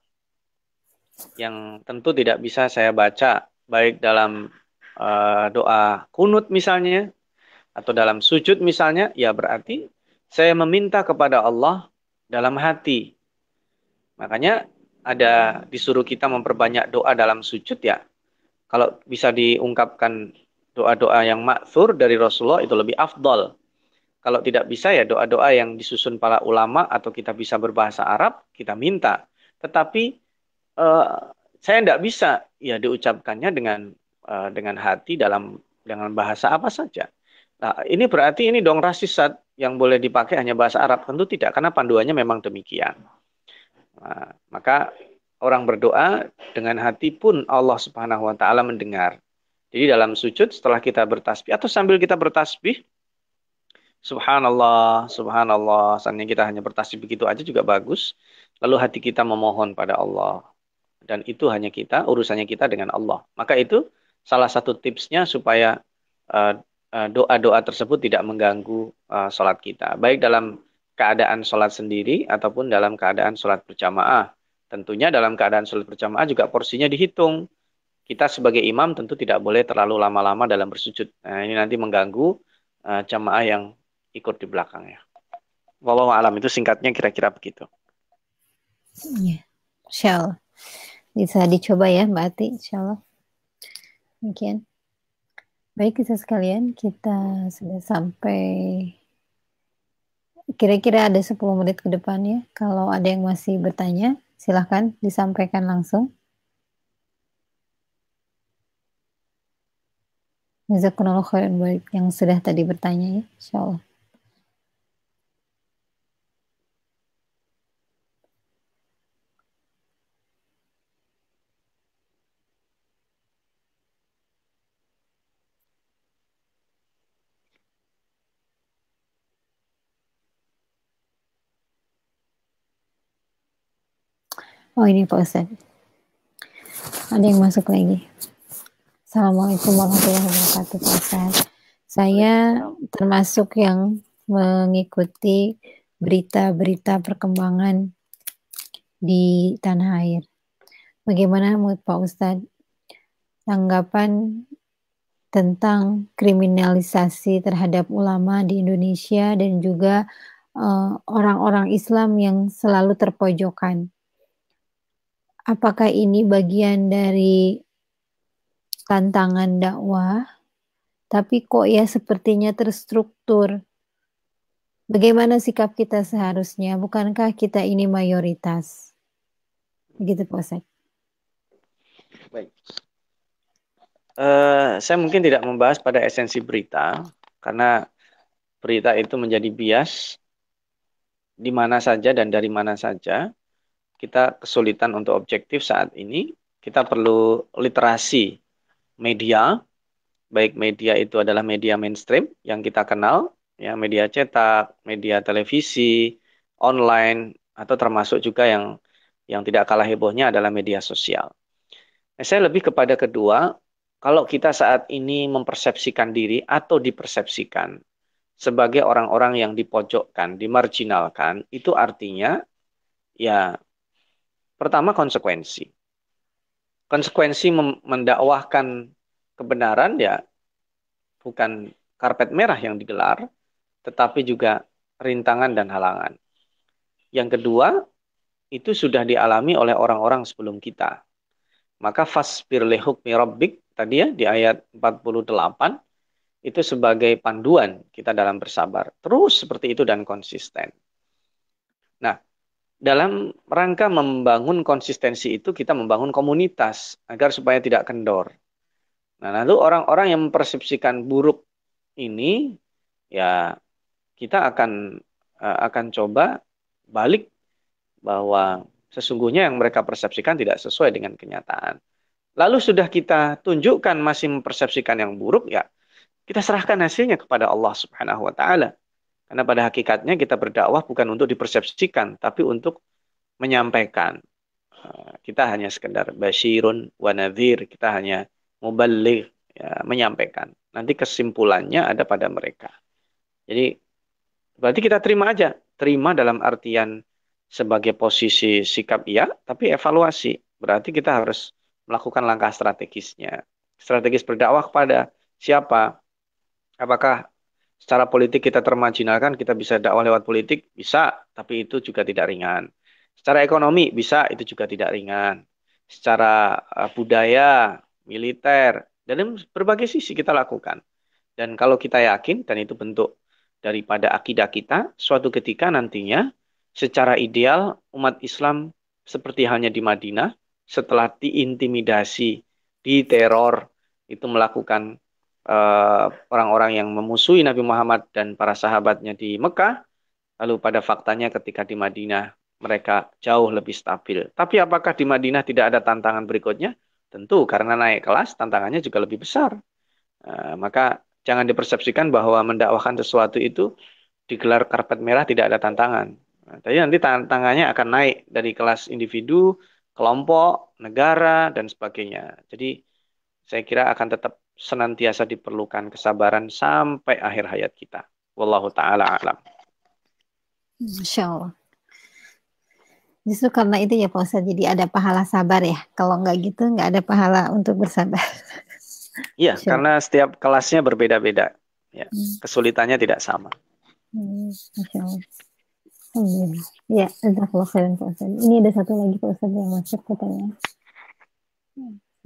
yang tentu tidak bisa saya baca baik dalam uh, doa kunut misalnya atau dalam sujud misalnya, ya berarti saya meminta kepada Allah dalam hati. Makanya ada disuruh kita memperbanyak doa dalam sujud ya. kalau bisa diungkapkan doa-doa yang maksur dari Rasulullah itu lebih afdol. Kalau tidak bisa ya doa-doa yang disusun para ulama atau kita bisa berbahasa Arab, kita minta. Tetapi uh, saya tidak bisa ya diucapkannya dengan uh, dengan hati dalam dengan bahasa apa saja. Nah, ini berarti ini dong rasisat yang boleh dipakai hanya bahasa Arab. Tentu tidak, karena panduannya memang demikian. Nah, maka orang berdoa dengan hati pun Allah Subhanahu wa taala mendengar. Jadi dalam sujud setelah kita bertasbih atau sambil kita bertasbih Subhanallah, subhanallah. Seandainya kita hanya bertasbih begitu aja juga bagus. Lalu hati kita memohon pada Allah. Dan itu hanya kita, urusannya kita dengan Allah. Maka itu salah satu tipsnya supaya uh, doa-doa tersebut tidak mengganggu uh, sholat kita. Baik dalam keadaan sholat sendiri ataupun dalam keadaan sholat berjamaah. Tentunya dalam keadaan sholat berjamaah juga porsinya dihitung. Kita sebagai imam tentu tidak boleh terlalu lama-lama dalam bersujud. Nah, ini nanti mengganggu uh, jamaah yang ikut di belakangnya. Wallahu alam itu singkatnya kira-kira begitu. Iya, insya. Bisa dicoba ya Mbak Ati, insya Allah. Mungkin. Baik kita sekalian, kita sudah sampai kira-kira ada 10 menit ke depan ya. Kalau ada yang masih bertanya, silahkan disampaikan langsung. Jazakumullah khairan baik yang sudah tadi bertanya ya, insya. Oh ini Pak Ustaz. Ada yang masuk lagi. Assalamualaikum warahmatullahi wabarakatuh Pak Ustaz. Saya termasuk yang mengikuti berita-berita perkembangan di tanah air. Bagaimana menurut Pak Ustadz tanggapan tentang kriminalisasi terhadap ulama di Indonesia dan juga eh, orang-orang uh, Islam yang selalu terpojokan? Apakah ini bagian dari tantangan dakwah? Tapi kok ya sepertinya terstruktur. Bagaimana sikap kita seharusnya? Bukankah kita ini mayoritas? Begitu Pak Ustaz. Baik. Uh, saya mungkin tidak membahas pada esensi berita karena berita itu menjadi bias di mana saja dan dari mana saja kita kesulitan untuk objektif saat ini, kita perlu literasi media, baik media itu adalah media mainstream yang kita kenal, ya media cetak, media televisi, online, atau termasuk juga yang yang tidak kalah hebohnya adalah media sosial. Nah, saya lebih kepada kedua, kalau kita saat ini mempersepsikan diri atau dipersepsikan sebagai orang-orang yang dipojokkan, dimarginalkan, itu artinya ya Pertama konsekuensi. Konsekuensi mendakwahkan kebenaran ya bukan karpet merah yang digelar, tetapi juga rintangan dan halangan. Yang kedua, itu sudah dialami oleh orang-orang sebelum kita. Maka fasbir lehukmi rabbik tadi ya di ayat 48 itu sebagai panduan kita dalam bersabar. Terus seperti itu dan konsisten. Nah, dalam rangka membangun konsistensi itu kita membangun komunitas agar supaya tidak kendor. Nah, lalu orang-orang yang mempersepsikan buruk ini ya kita akan uh, akan coba balik bahwa sesungguhnya yang mereka persepsikan tidak sesuai dengan kenyataan. Lalu sudah kita tunjukkan masih mempersepsikan yang buruk ya kita serahkan hasilnya kepada Allah Subhanahu wa taala. Karena pada hakikatnya kita berdakwah bukan untuk dipersepsikan, tapi untuk menyampaikan. Eh, kita hanya sekedar basyirun wa nadhir, kita hanya mubalik, ya, menyampaikan. Nanti kesimpulannya ada pada mereka. Jadi berarti kita terima aja, terima dalam artian sebagai posisi sikap iya, tapi evaluasi. Berarti kita harus melakukan langkah strategisnya. Strategis berdakwah kepada siapa? Apakah secara politik kita termajinalkan, kita bisa dakwah lewat politik, bisa, tapi itu juga tidak ringan. Secara ekonomi bisa, itu juga tidak ringan. Secara uh, budaya militer, dan berbagai sisi kita lakukan. Dan kalau kita yakin, dan itu bentuk daripada akidah kita, suatu ketika nantinya secara ideal umat Islam seperti halnya di Madinah, setelah diintimidasi, diteror, itu melakukan orang-orang uh, yang memusuhi Nabi Muhammad dan para sahabatnya di Mekah, lalu pada faktanya ketika di Madinah mereka jauh lebih stabil. Tapi apakah di Madinah tidak ada tantangan berikutnya? Tentu karena naik kelas tantangannya juga lebih besar. Uh, maka jangan dipersepsikan bahwa mendakwahkan sesuatu itu digelar karpet merah tidak ada tantangan. Nah, tapi nanti tantangannya akan naik dari kelas individu, kelompok, negara, dan sebagainya. Jadi saya kira akan tetap senantiasa diperlukan kesabaran sampai akhir hayat kita. Wallahu ta'ala alam. Masya Allah. Justru karena itu ya Pak Ustadz, jadi ada pahala sabar ya. Kalau nggak gitu nggak ada pahala untuk bersabar. Iya, karena setiap kelasnya berbeda-beda. Ya, hmm. kesulitannya tidak sama. Hmm, Masya Allah. Alhamdulillah. Ya, jazakallah khairan Pak Ustadz. Ini ada satu lagi Pak Ustadz yang masuk katanya.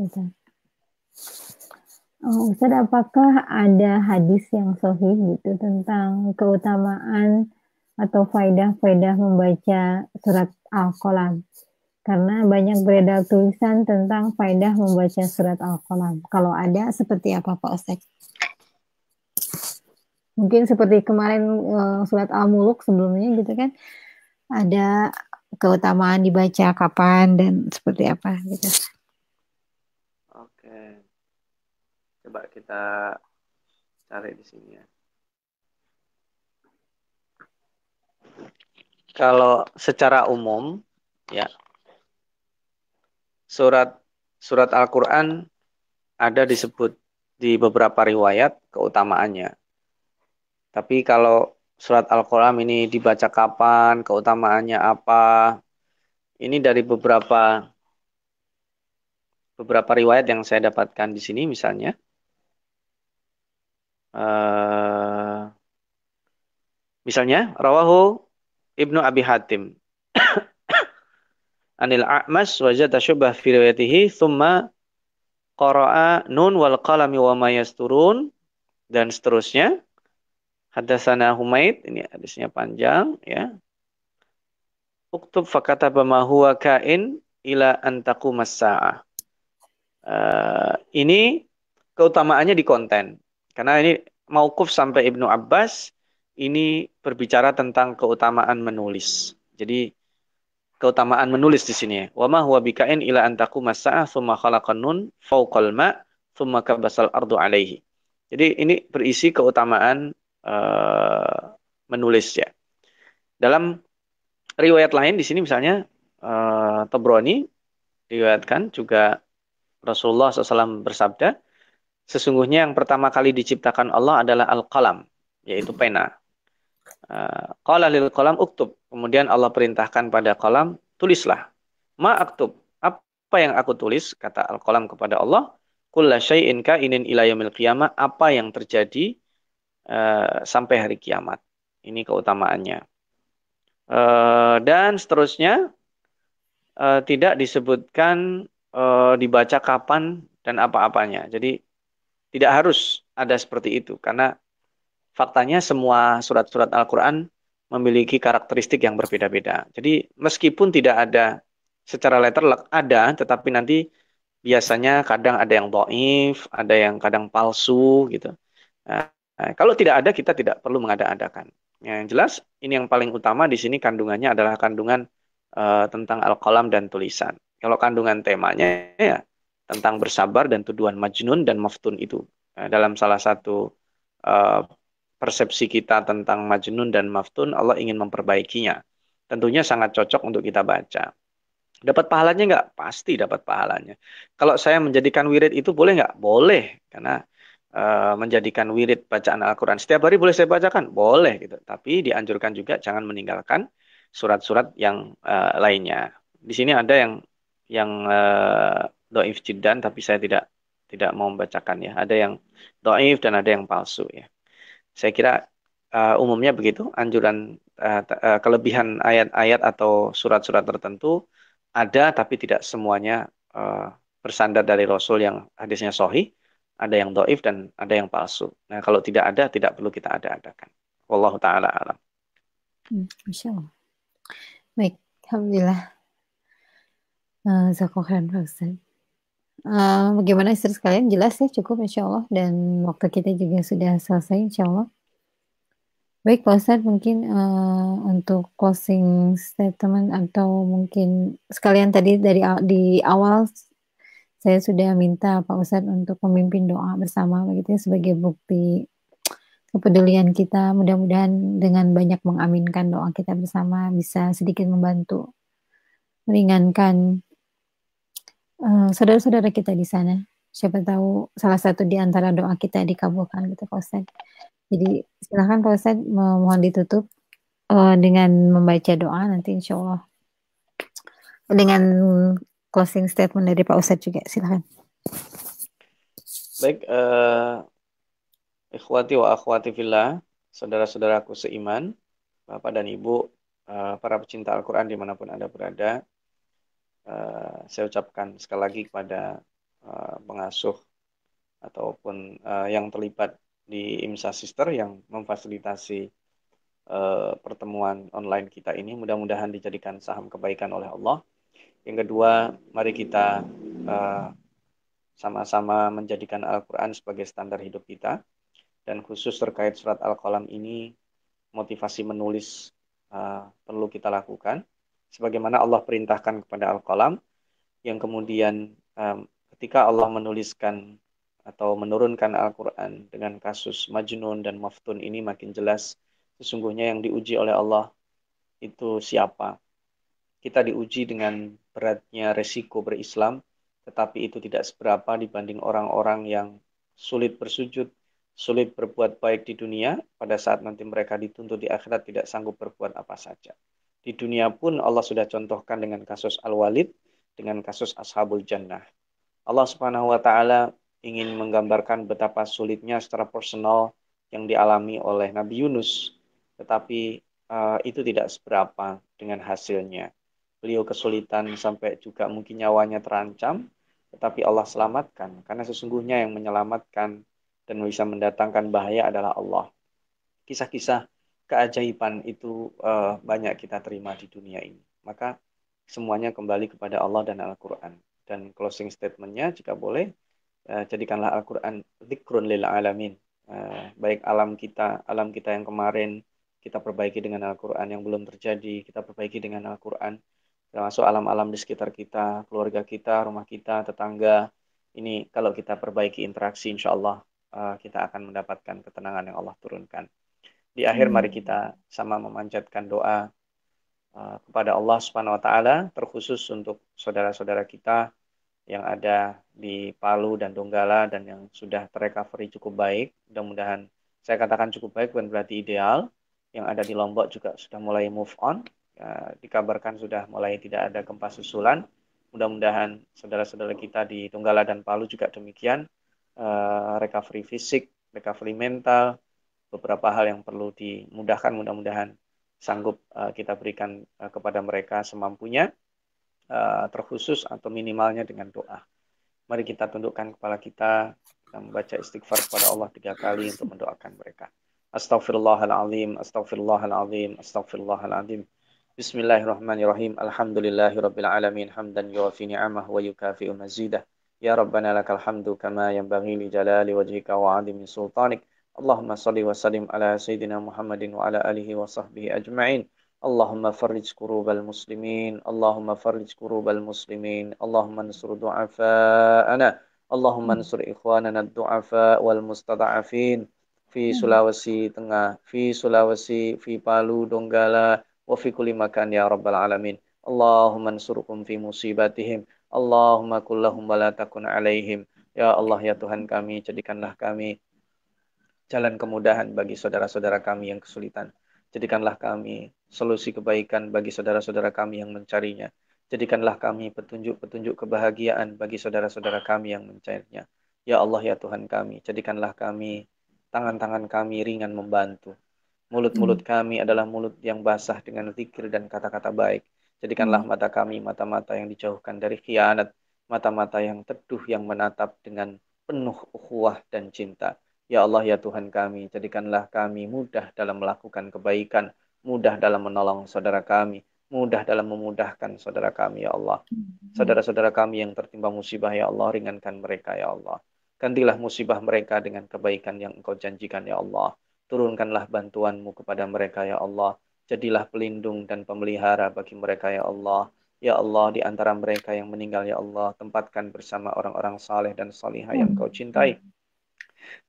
Ustadz. Oh, Ustadz, apakah ada hadis yang sahih gitu tentang keutamaan atau faidah-faidah membaca surat Al-Qalam. Karena banyak beredar tulisan tentang faidah membaca surat Al-Qalam. Kalau ada, seperti apa Pak Ustaz? Mungkin seperti kemarin uh, surat Al-Muluk sebelumnya gitu kan. Ada keutamaan dibaca kapan dan seperti apa gitu. Coba kita cari di sini ya. kalau secara umum ya surat surat Al-Qur'an ada disebut di beberapa riwayat keutamaannya. Tapi kalau surat Al-Qur'an ini dibaca kapan, keutamaannya apa? Ini dari beberapa beberapa riwayat yang saya dapatkan di sini misalnya. Uh, misalnya rawahu Ibnu Abi Hatim. Anil A'mas wajada syubah fi riwayatihi thumma qara'a nun wal qalami wa ma yasturun dan seterusnya. Hadatsana Humaid, ini hadisnya panjang ya. Uktub fakataba ma huwa kain ila antaku masaah. Uh, ini keutamaannya di konten. Karena ini maukuf sampai Ibnu Abbas ini berbicara tentang keutamaan menulis. Jadi keutamaan menulis di sini. Wa ma huwa bikain ila antaku masa'a thumma khalaqan nun fawqal ma thumma kabasal ardu alaihi. Jadi ini berisi keutamaan uh, menulis ya. Dalam riwayat lain di sini misalnya uh, Tabrani diriwayatkan juga Rasulullah SAW bersabda, sesungguhnya yang pertama kali diciptakan Allah adalah al-qalam, yaitu pena. Eh, qala lil qalam uktub. Kemudian Allah perintahkan pada kolam, tulislah. Ma aktub. Apa yang aku tulis? Kata al-qalam kepada Allah. Kulla syai'in inin ila yaumil qiyamah. Apa yang terjadi uh, sampai hari kiamat. Ini keutamaannya. Uh, dan seterusnya uh, tidak disebutkan uh, dibaca kapan dan apa-apanya. Jadi tidak harus ada seperti itu karena faktanya semua surat-surat Al-Quran memiliki karakteristik yang berbeda-beda. Jadi meskipun tidak ada secara letter ada, tetapi nanti biasanya kadang ada yang doif, ada yang kadang palsu gitu. Nah, kalau tidak ada kita tidak perlu mengada-adakan. Yang jelas ini yang paling utama di sini kandungannya adalah kandungan uh, tentang al-qalam dan tulisan. Kalau kandungan temanya ya tentang bersabar dan tuduhan majnun dan maftun itu. Nah, dalam salah satu uh, persepsi kita tentang Majnun dan Maftun, Allah ingin memperbaikinya. Tentunya sangat cocok untuk kita baca. Dapat pahalanya nggak? Pasti dapat pahalanya. Kalau saya menjadikan wirid itu boleh nggak? Boleh. Karena uh, menjadikan wirid bacaan Al-Quran. Setiap hari boleh saya bacakan? Boleh. gitu. Tapi dianjurkan juga jangan meninggalkan surat-surat yang uh, lainnya. Di sini ada yang yang uh, doif jidan, tapi saya tidak tidak mau membacakan ya. Ada yang doif dan ada yang palsu ya. Saya kira uh, umumnya begitu, anjuran uh, uh, kelebihan ayat-ayat atau surat-surat tertentu ada tapi tidak semuanya uh, bersandar dari Rasul yang hadisnya sohi, ada yang doif dan ada yang palsu. Nah kalau tidak ada, tidak perlu kita ada-adakan. Wallahu ta'ala alam. Hmm, Allah. Baik, Alhamdulillah. Uh, Uh, bagaimana istri sekalian? Jelas ya cukup insya Allah. Dan waktu kita juga sudah selesai insya Allah. Baik Pak Ustadz, mungkin uh, untuk closing statement atau mungkin sekalian tadi dari di awal saya sudah minta Pak Ustadz untuk memimpin doa bersama begitu ya, sebagai bukti kepedulian kita. Mudah-mudahan dengan banyak mengaminkan doa kita bersama bisa sedikit membantu meringankan uh, saudara-saudara kita di sana. Siapa tahu salah satu di antara doa kita dikabulkan gitu Pak Ustadz. Jadi silahkan Pak Ustadz mohon ditutup uh, dengan membaca doa nanti insya Allah dengan closing statement dari Pak Ustadz juga. Silahkan. Baik, uh, ikhwati wa akhwati fillah, saudara-saudaraku seiman, Bapak dan Ibu, uh, para pecinta Al-Quran di mana pun Anda berada, uh, saya ucapkan sekali lagi kepada uh, pengasuh ataupun uh, yang terlibat di IMSA Sister yang memfasilitasi uh, pertemuan online kita ini. Mudah-mudahan dijadikan saham kebaikan oleh Allah yang kedua, mari kita uh, sama-sama menjadikan Al-Quran sebagai standar hidup kita. Dan khusus terkait surat Al-Qalam ini, motivasi menulis uh, perlu kita lakukan. Sebagaimana Allah perintahkan kepada Al-Qalam, yang kemudian um, ketika Allah menuliskan atau menurunkan Al-Quran dengan kasus Majnun dan Maftun ini makin jelas sesungguhnya yang diuji oleh Allah itu siapa. Kita diuji dengan beratnya resiko berislam, tetapi itu tidak seberapa dibanding orang-orang yang sulit bersujud, sulit berbuat baik di dunia, pada saat nanti mereka dituntut di akhirat tidak sanggup berbuat apa saja. Di dunia pun Allah sudah contohkan dengan kasus Al-Walid, dengan kasus Ashabul Jannah. Allah Subhanahu wa taala ingin menggambarkan betapa sulitnya secara personal yang dialami oleh Nabi Yunus, tetapi uh, itu tidak seberapa dengan hasilnya beliau kesulitan sampai juga mungkin nyawanya terancam, tetapi Allah selamatkan karena sesungguhnya yang menyelamatkan dan bisa mendatangkan bahaya adalah Allah. Kisah-kisah keajaiban itu uh, banyak kita terima di dunia ini. Maka semuanya kembali kepada Allah dan Al-Quran. Dan closing statementnya jika boleh, uh, jadikanlah Al-Quran zikrun lil alamin. Uh, baik alam kita, alam kita yang kemarin, kita perbaiki dengan Al-Quran yang belum terjadi, kita perbaiki dengan Al-Quran termasuk alam-alam di sekitar kita, keluarga kita, rumah kita, tetangga. Ini kalau kita perbaiki interaksi, insya Allah uh, kita akan mendapatkan ketenangan yang Allah turunkan. Di akhir hmm. mari kita sama memanjatkan doa uh, kepada Allah Subhanahu Wa Taala, terkhusus untuk saudara-saudara kita yang ada di Palu dan Donggala dan yang sudah terrecovery cukup baik. Mudah-mudahan saya katakan cukup baik bukan berarti ideal. Yang ada di Lombok juga sudah mulai move on Ya, dikabarkan sudah mulai tidak ada gempa susulan. Mudah-mudahan saudara-saudara kita di Tunggala dan Palu juga demikian. Uh, recovery fisik, recovery mental, beberapa hal yang perlu dimudahkan mudah-mudahan sanggup uh, kita berikan uh, kepada mereka semampunya uh, terkhusus atau minimalnya dengan doa. Mari kita tundukkan kepala kita kita membaca istighfar kepada Allah tiga kali untuk mendoakan mereka. Astaghfirullahalazim, astaghfirullahalazim, astaghfirullahalazim. Bismillahirrahmanirrahim. Alhamdulillahirabbil alamin hamdan yuwafi ni'amah wa yukafi'u mazidah. Ya Rabbana lakal hamdu kama yanbaghi li jalali wajhika wa 'azimi sultanik. Allahumma salli wa sallim ala Sayyidina Muhammadin wa ala alihi wa sahbihi ajma'in. Allahumma farrij kurubal muslimin. Allahumma farrij kurubal muslimin. Allahumma nusur du'afa'ana. Allahumma nusur ikhwanana du'afa wal mustada'afin. Fi Sulawesi Tengah, fi Sulawesi, fi Palu, Donggala, wa fi kulli ya rabbal alamin. Allahumma nsurhum fi musibatihim. Allahumma kullahum wa alaihim. Ya Allah ya Tuhan kami, jadikanlah kami jalan kemudahan bagi saudara-saudara kami yang kesulitan. Jadikanlah kami solusi kebaikan bagi saudara-saudara kami yang mencarinya. Jadikanlah kami petunjuk-petunjuk kebahagiaan bagi saudara-saudara kami yang mencarinya. Ya Allah ya Tuhan kami, jadikanlah kami tangan-tangan kami ringan membantu. Mulut-mulut hmm. kami adalah mulut yang basah dengan zikir dan kata-kata baik. Jadikanlah hmm. mata kami mata-mata yang dijauhkan dari khianat. mata-mata yang teduh yang menatap dengan penuh ukhuwah dan cinta. Ya Allah ya Tuhan kami, jadikanlah kami mudah dalam melakukan kebaikan, mudah dalam menolong saudara kami, mudah dalam memudahkan saudara kami ya Allah. Saudara-saudara kami yang tertimpa musibah ya Allah, ringankan mereka ya Allah. Gantilah musibah mereka dengan kebaikan yang engkau janjikan ya Allah. Turunkanlah bantuanmu kepada mereka ya Allah. Jadilah pelindung dan pemelihara bagi mereka ya Allah. Ya Allah, di antara mereka yang meninggal ya Allah, tempatkan bersama orang-orang saleh dan salihah yang kau cintai.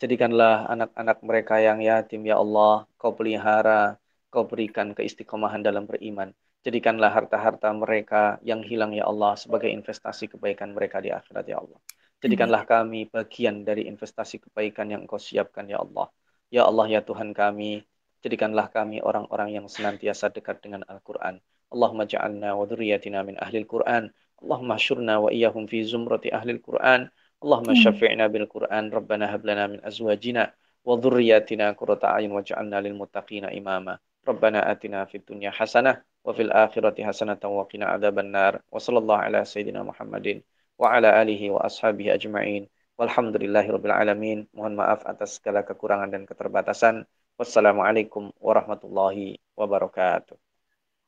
Jadikanlah anak-anak mereka yang yatim, ya Allah, kau pelihara, kau berikan keistiqomahan dalam beriman. Jadikanlah harta-harta mereka yang hilang, ya Allah, sebagai investasi kebaikan mereka di akhirat, ya Allah. Jadikanlah kami bagian dari investasi kebaikan yang engkau siapkan, ya Allah. Ya Allah, ya Tuhan kami, jadikanlah kami orang-orang yang senantiasa dekat dengan Al-Quran. Allahumma ja'alna wa dhurriyatina min ahlil Quran. Allahumma syurna wa iyahum fi zumrati ahlil Quran. Allahumma hmm. syafi'na bil Qur'an Rabbana hab lana min azwajina wa dhurriyyatina qurrata a'yun waj'alna lil muttaqina imama. Rabbana atina fid dunya hasanah wa fil akhirati hasanah wa qina adzabannar. Wa sallallahu ala sayidina Muhammadin wa ala alihi wa ashabihi ajma'in. Walhamdulillahirabbil alamin. Mohon maaf atas segala kekurangan dan keterbatasan. Wassalamualaikum warahmatullahi wabarakatuh.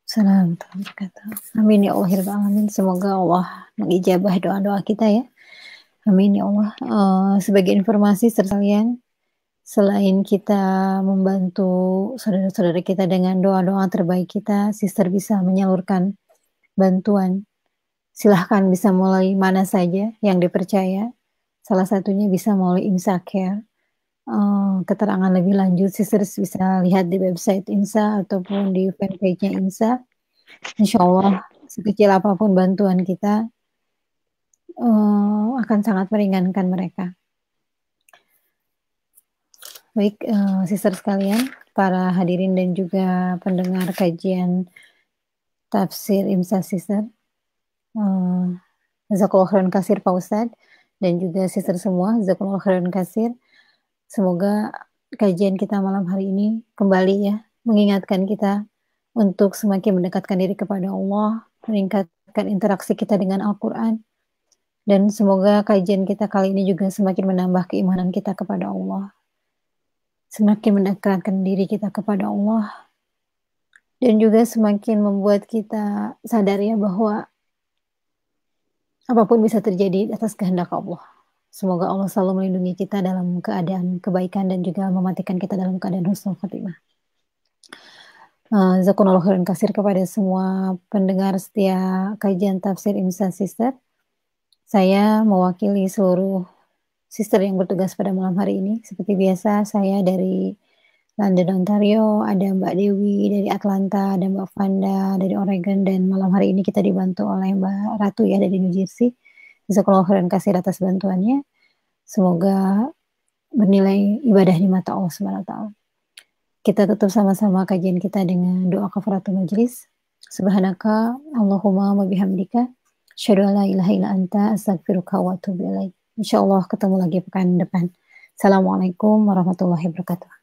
Salam Amin ya Allah Alamin. Semoga Allah mengijabah doa-doa kita ya. Amin ya Allah. Uh, sebagai informasi sekalian, selain kita membantu saudara-saudara kita dengan doa-doa terbaik kita, sister bisa menyalurkan bantuan. Silahkan bisa mulai mana saja yang dipercaya. Salah satunya bisa melalui Insa. Uh, keterangan lebih lanjut, sisters bisa lihat di website Insa ataupun di fanpage-nya Insa. Insya Allah, sekecil apa pun bantuan kita, uh, akan sangat meringankan mereka. Baik, uh, sister sekalian, para hadirin dan juga pendengar kajian tafsir Imsa Sister. Uh, Zakulullah khairan kasir Pak dan juga sister semua, Zakulullah khairan kasir. Semoga kajian kita malam hari ini kembali ya mengingatkan kita untuk semakin mendekatkan diri kepada Allah, meningkatkan interaksi kita dengan Al-Quran, dan semoga kajian kita kali ini juga semakin menambah keimanan kita kepada Allah. Semakin mendekatkan diri kita kepada Allah. Dan juga semakin membuat kita sadar ya bahwa apa pun bisa terjadi atas kehendak Allah. Semoga Allah selalu melindungi kita dalam keadaan kebaikan dan juga mematikan kita dalam keadaan husnul khatimah. Uh, Zakunallah khairan kasir kepada semua pendengar setia kajian tafsir Imsan Sister. Saya mewakili seluruh sister yang bertugas pada malam hari ini. Seperti biasa, saya dari London, Ontario, ada Mbak Dewi dari Atlanta, ada Mbak Fanda dari Oregon, dan malam hari ini kita dibantu oleh Mbak Ratu ya dari New Jersey. Jazakallah kasih atas bantuannya. Semoga bernilai ibadah di mata Allah SWT. Kita tutup sama-sama kajian kita dengan doa kafaratul majlis. Subhanaka Allahumma wa bihamdika Ilaha anta wa atubu. Insyaallah ketemu lagi pekan depan. Assalamualaikum warahmatullahi wabarakatuh.